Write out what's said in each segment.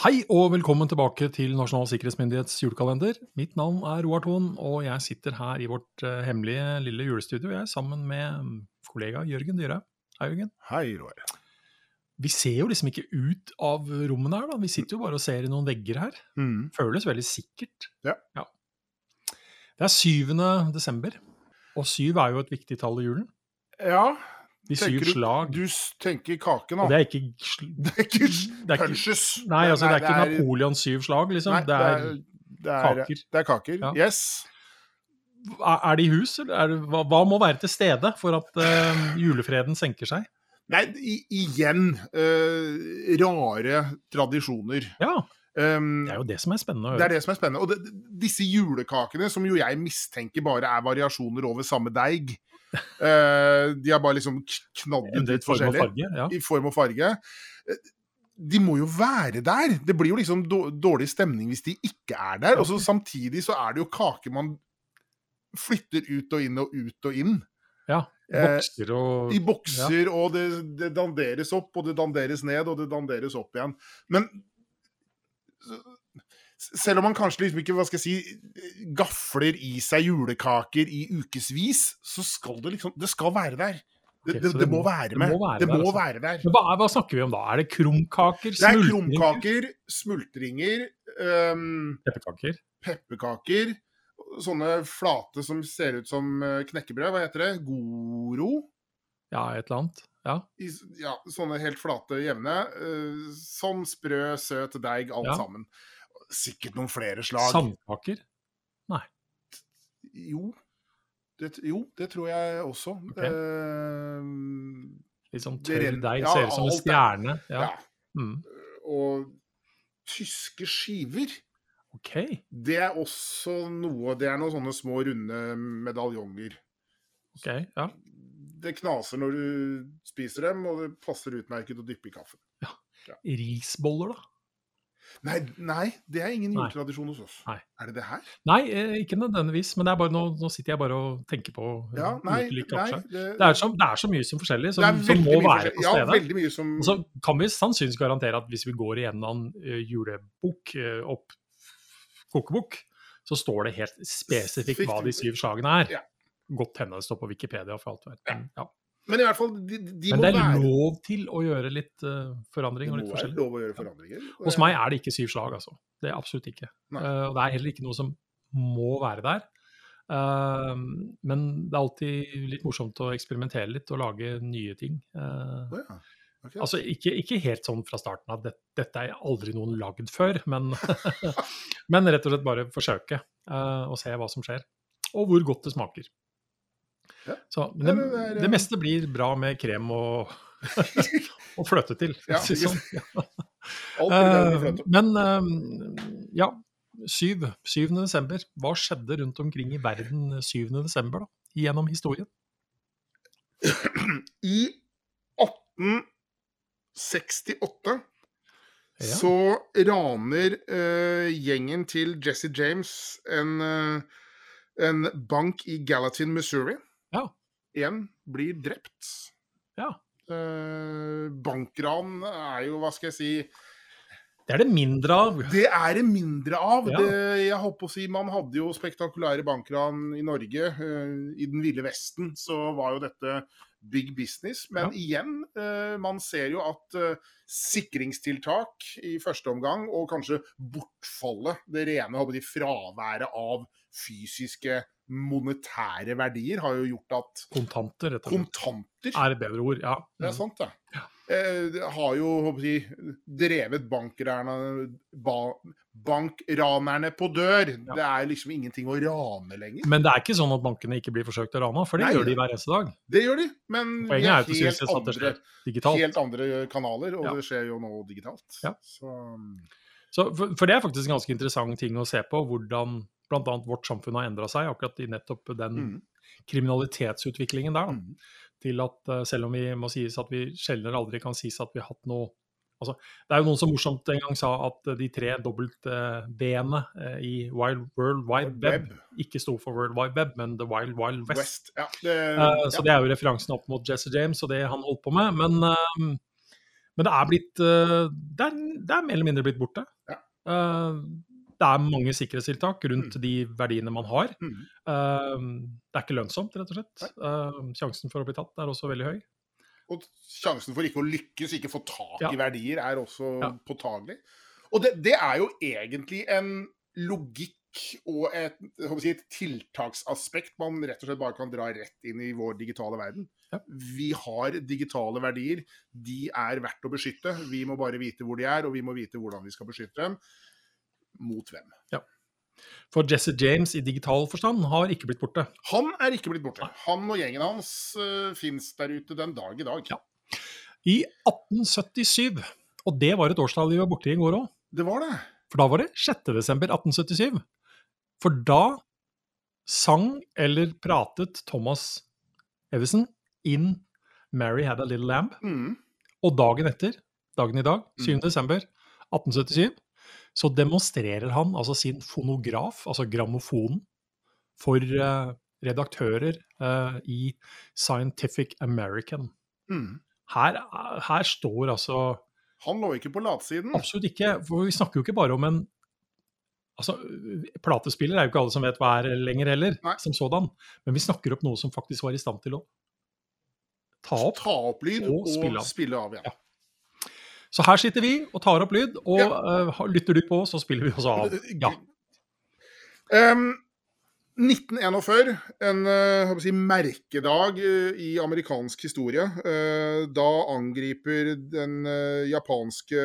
Hei og velkommen tilbake til Nasjonal sikkerhetsmyndighets julekalender. Mitt navn er Roar Thon, og jeg sitter her i vårt uh, hemmelige lille julestudio jeg, sammen med mm, kollega Jørgen Dyre. Hei, Jørgen. Hei, Roar. Vi ser jo liksom ikke ut av rommene her, da. Vi sitter jo bare og ser i noen vegger her. Mm. Føles veldig sikkert. Ja. ja. Det er 7. desember, og syv er jo et viktig tall i julen. Ja, de syv slag. Du, tenker kake nå. Og det er ikke Det er ikke punches. Nei, altså, det er ikke Napoleons syv slag, liksom. Nei, det, er det, er kaker. Det er kaker, ja. yes. Er det i hus, eller det, hva, hva, må være til stede for at uh, julefreden senker seg? Nei, i, igjen uh, rare tradisjoner. Ja. Um, det er jo det som er spennende. Det er det som er spennende. Og det, disse julekakene, som jo jeg mistenker bare er variasjoner over samme deig, Uh, de har bare liksom knallet litt forskjellig. Ja. I form og farge. Uh, de må jo være der! Det blir jo liksom dårlig stemning hvis de ikke er der. Og så samtidig så er det jo kake man flytter ut og inn og ut og inn. Ja. Bokser og I bokser, ja. og det, det danderes opp, og det danderes ned, og det danderes opp igjen. Men selv om man kanskje liksom ikke hva skal jeg si, gafler i seg julekaker i ukevis, så skal det liksom Det skal være der. Det, okay, det, det, må være med. Det må være, det der, må altså. være der. Hva, hva, snakker vi om da? Er det krumkaker? Det er krumkaker, smultringer um, Pepperkaker. Pepperkaker. Sånne flate som ser ut som eh, knekkebrød. Hva heter det? Goro? Ja, et eller annet. Ja. I, ja sånne helt flate, jevne. Uh, sånn sprø, søt deig, alt ja. sammen sikkert noen flere slag. Sandpakker? Nei. Jo. Det, jo, det tror jeg også. Okay. Uh, Litt sånn tørr deig, ja, ser ut som en stjerne. Ja. Mm. Og tyske skiver. Ok. Det er også noe Det er noen sånne små, runde medaljonger. Ok, ja. Det knaser når du spiser dem, og det passer utmerket å dyppe i kaffen. Ja. ja. Risboller, da? Nei, nei, det er ingen juletradisjon hos oss. Nei. Er det det her? Nei, eh, ikke nødvendigvis. Men bare, nå, nå, sitter jeg bare og tenker på ja, nei, nei, det, det, er så, det, er så, mye som forskjellig som, som må være på stedet. Ja, veldig mye som... Og så kan vi sannsynligvis garantere at hvis vi går igjennom uh, julebok, uh, opp kokebok, så står det helt spesifikt hva de syv slagene er. Ja. Godt hende det står på Wikipedia for alt vet. Men, ja. Men i hvert fall, de, de Men det er være... lov til å gjøre litt uh, forandring og litt forskjellig. Lov å gjøre forandringer. Hos meg er det ikke syv slag, altså. Det er absolutt ikke. Uh, og det er heller ikke noe som må være der. Uh, men det er alltid litt morsomt å eksperimentere litt og lage nye ting. Oh, ja. okay. Altså ikke, ikke, helt sånn fra starten av det, dette er aldri noen lagd før, men, men rett og slett bare forsøke og se hva som skjer. Og hvor godt det smaker. Ja. Så, men det, det, det, meste blir bra med krem og, og fløte til. Ja, sånn. uh, men uh, ja, 7. 7. desember. Hva skjedde rundt omkring i verden 7. desember, da? Gjennom historien? I 1868 ja. så raner uh, gjengen til Jesse James en, en bank i Gallatin, Missouri. Én blir drept. Ja. Eh, bankran er jo, hva skal jeg si Det er det mindre av. Det er det mindre av. Ja. Det, jeg håper å si, Man hadde jo spektakulære bankran i Norge. Eh, I den ville vesten så var jo dette big business. Men ja. igjen, eh, man ser jo at eh, sikringstiltak i første omgang, og kanskje bortfallet, det rene håper de, fraværet av fysiske monetære verdier har jo gjort at Kontanter, rett og slett. Kontanter. Er et bedre ord, ja. Det er sant, det. Ja. Eh, har jo håper jeg, drevet ba, bankranerne på dør. Ja. Det er liksom ingenting å rane lenger. Men det er ikke sånn at bankene ikke blir forsøkt å rane, for det Nei, gjør de hver eneste dag. Det gjør de, men vi er helt andre, helt andre kanaler, og ja. det skjer jo nå digitalt. Ja. Så, Så for, for, det er faktisk en ganske interessant ting å se på, hvordan bl.a. vårt samfunn har endra seg akkurat i nettopp den mm. kriminalitetsutviklingen der. Mm. Til at uh, selv om vi må sies at vi sjelden eller aldri kan sies at vi har hatt noe altså, Det er jo noen som morsomt en gang sa at de tre dobbelt-B-ene uh, i Wild World Wide Web, Web ikke sto for World Wide Web, men The Wild Wild West. West. Ja, det, uh, så det er jo referansen opp mot Jesse James og det han holdt på med. Men Men det er blitt det, er, det, er, mer eller mindre blitt borte. Ja. Det er mange sikkerhetstiltak rundt mm. de verdiene man har. Mm. Uh, det er ikke lønnsomt, rett og slett. sjansen for å bli tatt er også veldig høy. Og sjansen for ikke å lykkes, ikke få tak i verdier, er også Ja. påtagelig. Og det, det er jo egentlig en logikk og et, si, et tiltaksaspekt man rett og slett bare kan dra rett inn i vår digitale verden. Ja. Vi har digitale verdier. De er verdt å beskytte. Vi må bare vite hvor de er, og vi må vite hvordan vi skal beskytte dem. Mot hvem? For Jesse James i digital forstand har ikke blitt borte. Han er ikke blitt borte. Han og gjengen hans uh, fins der ute den dag i dag. Ja. I 1877, og det var et årstall vi var borte i i går òg, Det var det. for da var det 6. desember 1877. For da sang eller pratet Thomas Evison inn 'Mary Had a Little Lamb'. Mm. Og dagen etter, dagen i dag, 7. Desember 1877, så demonstrerer han altså sin fonograf, altså grammofonen, for uh, redaktører uh, i Scientific American. Mm. Her, her står altså Han lå ikke på latsiden. Absolutt ikke. For vi snakker jo ikke bare om en Altså, Platespiller er jo ikke alle som vet hva er lenger heller, Nei. som sådan. Men vi snakker opp noe som faktisk var i stand til å ta opp. Ta opp lyd og og, spille av. spille av ja. Ja. Så her sitter vi og tar opp lyd, og Ja. uh, lytter du på, så spiller vi oss av. Ja. Um, 1941, en eh, si, merkedag eh, i amerikansk historie. Uh, da angriper den uh, japanske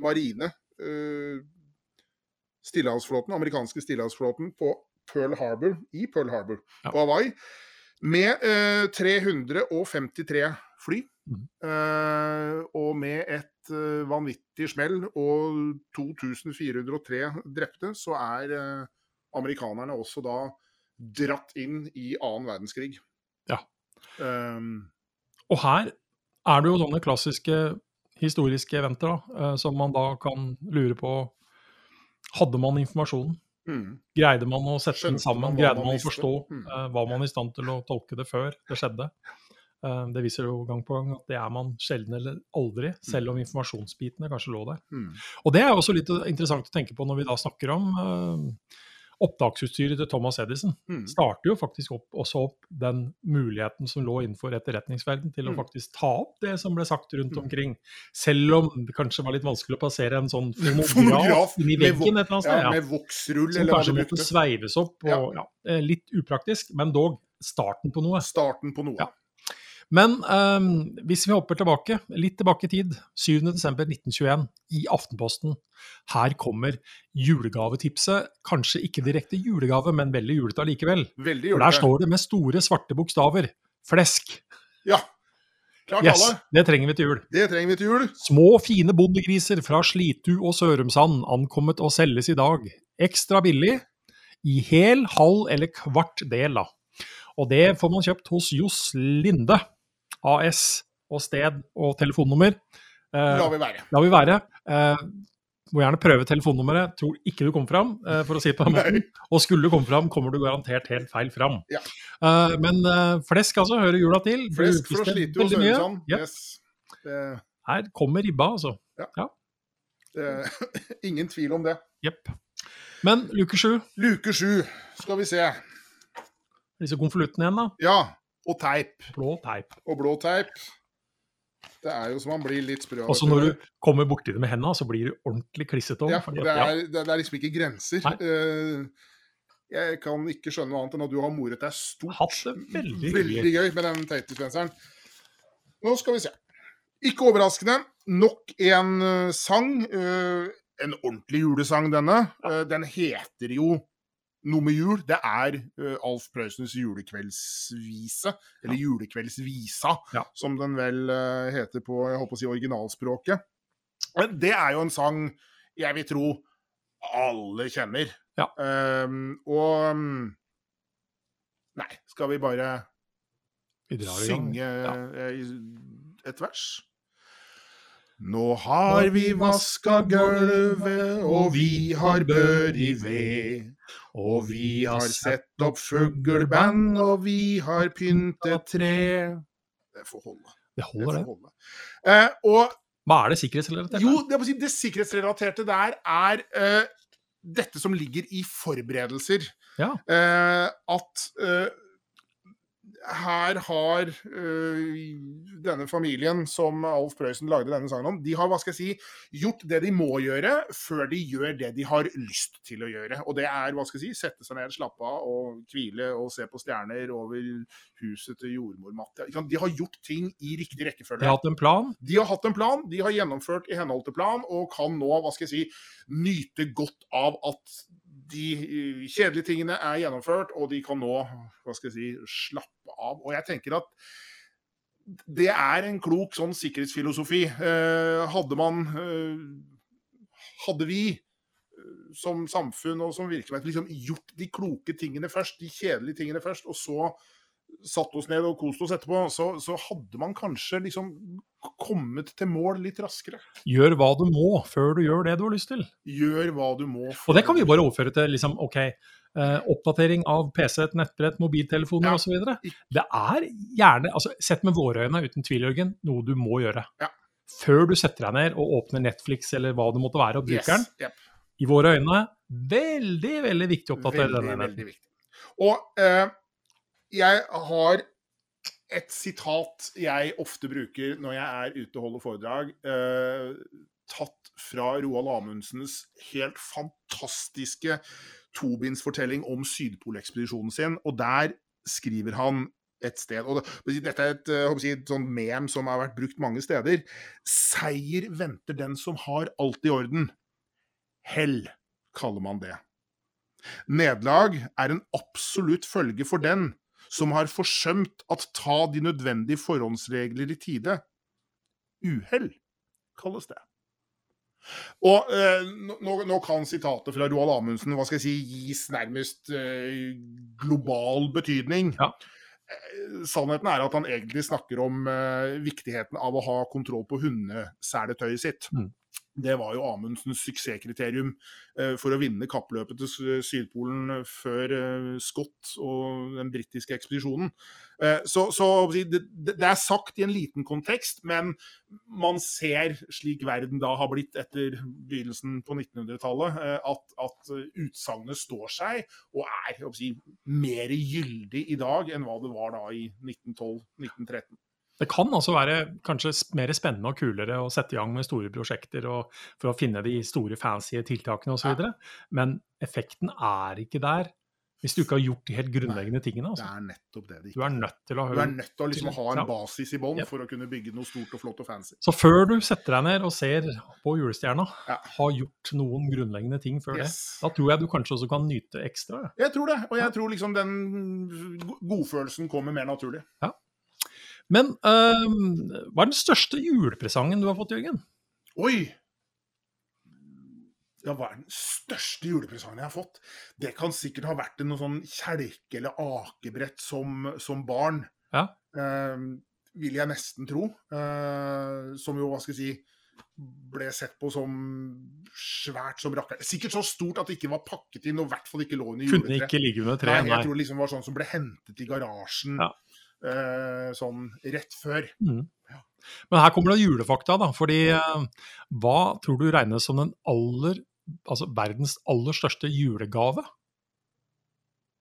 marine eh, stillehavsflåten, amerikanske stillehavsflåten på Pearl Harbor, i Pearl Harbor Ja. på Hawaii, med eh, 353 fly. Eh, og med et uh, vanvittig smell og 2403 drepte, så er uh, amerikanerne også da dratt inn i annen verdenskrig. Ja. Um, Og her er det jo sånne klassiske historiske eventer da, som man da kan lure på Hadde man informasjonen? mm, Greide man å sette den sammen? man Greide man man å forstå? Mm. Var man i stand til å tolke det før det skjedde? Eh, det viser jo gang på gang at det er man sjelden eller aldri, selv om informasjonsbitene kanskje lå der. mm. Og det er også litt interessant å tenke på når vi da snakker om uh, opptaksutstyret til Thomas Edison. Mm. Starter jo faktisk opp, også opp den muligheten som lå innenfor etterretningsverden til å Mm. faktisk ta opp det som ble sagt rundt Mm. omkring. Selv om det kanskje var litt vanskelig å passere en sånn fonograf inn i veggen et eller annet sted. Ja, med voksrull, som kanskje måtte sveives opp. Og, ja. Ja, litt upraktisk, men dog starten på noe. Starten på noe. Ja. Men um, hvis vi hopper tilbake, litt tilbake i tid, 7.12.1921 i Aftenposten. Her kommer julegavetipset. Kanskje ikke direkte julegave, men veldig julete allikevel. Veldig For der står det med store, svarte bokstaver 'flesk'. Ja. Klart Yes, alle. det trenger vi til jul. Det trenger vi til jul. Små, fine bondegriser fra Slitu og Sørumsand ankommet og selges i dag. Ekstra billig, i hel, halv eller kvart del, da. Og det får man kjøpt hos Johs Linde AS, og sted og telefonnummer. Eh, La vi være. La vi være. Eh, må gjerne prøve telefonnummeret. Tror ikke du kom fram, eh, for å si det på den måten. Og skulle du komme fram, kommer du garantert helt feil fram. Ja. Eh, men flesk, altså, hører jula til. Flesk for å slite mye. Sørumsand. Ja, Yes. Det, her kommer ribba, altså. det, ingen tvil om det. Jepp. Men luke sju, Luke sju, skal vi se. disse konvoluttene igjen, da. Ja. Og teip. Blå teip. Og blå teip. Det er jo så man blir litt sprø av. Også når du kommer borti det med hendene, så blir du ordentlig klissete. Ja, det er, det er liksom ikke grenser. Eh, Jeg kan ikke skjønne noe annet enn at du har moret deg stort. Hatt det veldig veldig gøy med den teitdispenseren. Nå skal vi se. Ikke overraskende, nok en eh, sang. Uh, en ordentlig julesang, denne. Uh, den heter jo noe med jul. Det er uh, Alf Prøysens julekveldsvise, eller julekveldsvisa, Ja. som den vel uh, heter på jeg håper å si originalspråket. Men det er jo en sang jeg vil tro alle kjenner. Ja. Um, og um, Nei, skal vi bare synge eh, et vers? Nå har vi vaska gulvet, og vi har bør i ved. Og vi har sett opp fugleband, og vi har pyntet tre. Det får holde. Det holder, det. holde. Eh, og Hva er det sikkerhetsrelaterte? jo, det, si, det sikkerhetsrelaterte der er eh, dette som ligger i forberedelser. Ja. Eh, at eh, her har eh, denne familien som Alf Prøysen lagde denne sangen om, de har hva skal jeg si, gjort det de må gjøre, før de gjør det de har lyst til å gjøre. Og det er hva skal jeg si, sette seg ned, slappe av og hvile og se på stjerner over huset til jordmor Matte. De har gjort ting i riktig rekkefølge. De har hatt en plan. De har hatt en plan, de har gjennomført i henhold til plan, og kan nå hva skal jeg si, nyte godt av at de eh, kjedelige tingene er gjennomført, og de kan nå hva skal jeg si, slappe av. Og jeg tenker at det er en klok sånn sikkerhetsfilosofi. Eh, hadde man eh, Hadde vi som samfunn og som virksomhet liksom gjort de kloke tingene først, de kjedelige tingene først, og så satt oss ned og kost oss etterpå, så, så hadde man kanskje liksom kommet til mål litt raskere. Gjør hva du må før du gjør det du har lyst til. Gjør hva du må. Og det kan vi bare overføre til liksom, ok, eh, oppdatering av PC, et nettbrett, mobiltelefoner Ja. osv. Det er gjerne, altså sett med våre øyne, uten tvil, Jørgen, noe du må gjøre. Ja. Før du setter deg ned og åpner Netflix eller hva det måtte være, og bruker den. Yes, yep. I våre øyne, veldig, veldig viktig å oppdatere Veldig, denne. veldig viktig. Og eh, jeg har et sitat jeg ofte bruker når jeg er ute og holder foredrag, eh, tatt fra Roald Amundsens helt fantastiske tobindsfortelling om Sydpolekspedisjonen sin. Og der skriver han et sted og Dette er et, eh, jeg, et sånn mem som har vært brukt mange steder. Seier venter den som har alt i orden. Hell kaller man det. Nederlag er en absolutt følge for den som har forsømt at ta de nødvendige forhåndsregler i tide. Uhell kalles det. Og eh, nå, nå kan sitatet fra Roald Amundsen hva skal jeg si, gis nærmest eh, global betydning. Ja. Eh, Sannheten er at han egentlig snakker om eh, viktigheten av å ha kontroll på hundeseletøyet sitt. Mm. Det var jo Amundsens suksesskriterium eh, for å vinne kappløpet til Sydpolen før eh, Scott og den britiske ekspedisjonen. Eh, Så, så det, er sagt i en liten kontekst, men man ser, slik verden da har blitt etter begynnelsen på 1900-tallet, eh, at, at utsagnet står seg og er si, mer gyldig i dag enn hva det var da i 1912-1913. Det kan altså være kanskje mer spennende og kulere å sette i gang med store prosjekter og, for å finne de store fancy tiltakene osv., Ja. men effekten er ikke der hvis du ikke har gjort de helt grunnleggende tingene. Det Altså. er nettopp det det Du er nødt til å er nødt til å liksom ha en basis i bånn Ja. for å kunne bygge noe stort og flott og fancy. Så før du setter deg ned og ser på julestjerna, Ja. ha gjort noen grunnleggende ting før Yes. det. Da tror jeg du kanskje også kan nyte ekstra. ja. Jeg tror det, og jeg tror liksom den godfølelsen kommer mer naturlig. Men uh, hva er den største julepresangen du har fått, Jørgen? Oi! Ja, hva er den største julepresangen jeg har fått? Det kan sikkert ha vært en noe sånn kjelke- eller akebrett som, som barn. Ja. Uh, vil jeg nesten tro. Uh, som jo, hva skal jeg si, ble sett på som svært som rakkeren. Sikkert så stort at det ikke var pakket inn, og i hvert fall ikke lå under Kunne ikke ligge under Nei, jeg tror det liksom var sånn som ble hentet i garasjen Ja. Eh, sånn rett før. Mm. Men her kommer det julefakta, da. Fordi eh, hva tror du regnes som den aller Altså verdens aller største julegave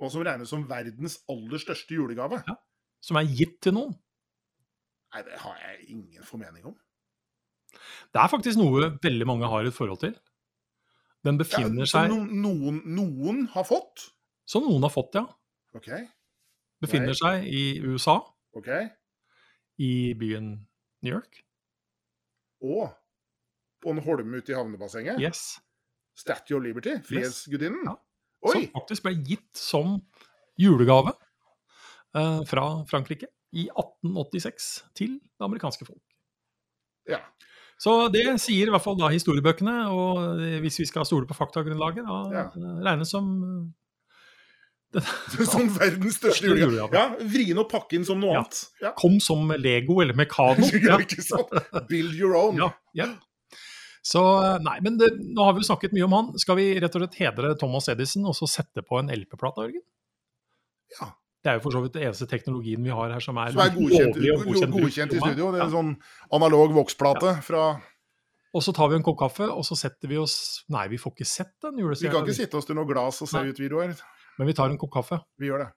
Og som regnes som verdens aller største julegave. Ja. som er gitt til noen? Nei, det har jeg ingen formening om. Det er faktisk noe veldig mange har et forhold til. Den Ja, befinner som seg Som noen, noen har fått. Som noen har fått, ja. OK. Befinner Nei. seg i USA, okay. i byen New York. Og på en holme ute i havnebassenget. Yes. Statue of Liberty, Frihetsgudinnen. Ja. Oi! Som faktisk ble gitt som julegave eh, fra Frankrike i 1886 til det amerikanske folk. Ja. Så det sier i hvert fall da historiebøkene, og eh, hvis vi skal stole på faktagrunnlaget, da Ja. eh, regnes som eh, Som verdens største julegave. Ja, Vrien og inn som noe Ja. annet. Ja. Kom som Lego eller Mekano. ja, ikke sant? Build your own. Ja, ja. Så eh, nei, men det, nå har vi jo snakket mye om han. Skal vi rett og slett hedre Thomas Edison og så sette på en LP-plate, Jørgen? Ja. Det er jo for så vidt den eneste teknologien vi har her som er, Som er godkjent, lovlig og godkjent, godkjent i studio. Det er en sånn analog voksplate fra Og så tar vi en kopp kaffe, og så setter vi oss Nei, vi får ikke sett den Vi kan ikke sitte oss til noe glass og se ut videoer. Men vi tar en kopp kaffe. Vi gjør det.